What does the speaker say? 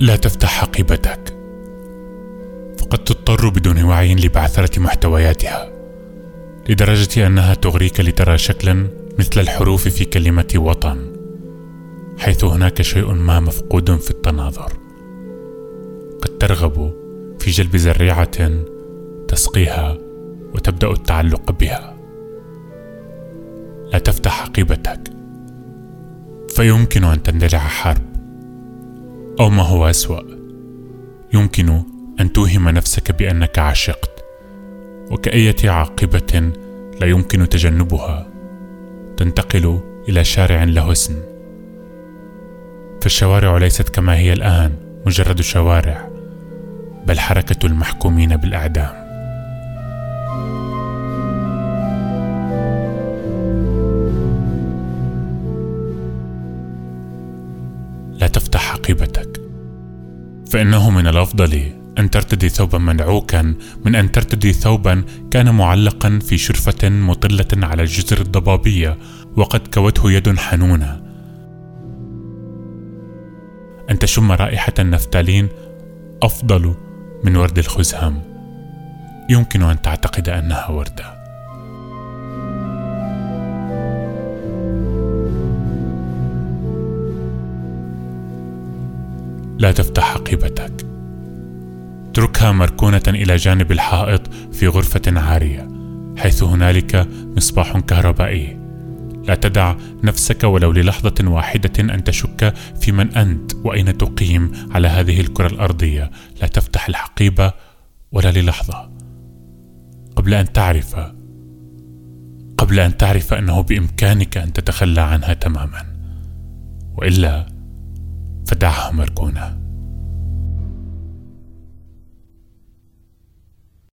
لا تفتح حقيبتك. فقد تضطر بدون وعي لبعثرة محتوياتها لدرجة أنها تغريك لترى شكلا مثل الحروف في كلمة وطن حيث هناك شيء ما مفقود في التناظر. قد ترغب في جلب زريعة تسقيها وتبدأ التعلق بها. لا تفتح حقيبتك. فيمكن أن تندلع حرب. أو ما هو أسوأ. يمكن أن توهم نفسك بأنك عشقت وكأية عاقبة لا يمكن تجنبها. تنتقل إلى شارع له اسم. فالشوارع ليست كما هي الآن مجرد شوارع بل حركة المحكومين بالإعدام. تفتح حقيبتك فإنه من الأفضل أن ترتدي ثوبا منعوكا من أن ترتدي ثوبا كان معلقا في شرفة مطلة على الجزر الضبابية وقد كوته يد حنونة. أن تشم رائحة النفتالين أفضل من ورد الخزهم يمكن أن تعتقد أنها وردة. لا تفتح حقيبتك. اتركها مركونة إلى جانب الحائط في غرفة عارية حيث هنالك مصباح كهربائي. لا تدع نفسك ولو للحظة واحدة أن تشك في من أنت وأين تقيم على هذه الكرة الأرضية. لا تفتح الحقيبة ولا للحظة. قبل أن تعرف قبل أن تعرف أنه بإمكانك أن تتخلى عنها تماما. وإلا فدعها مركونه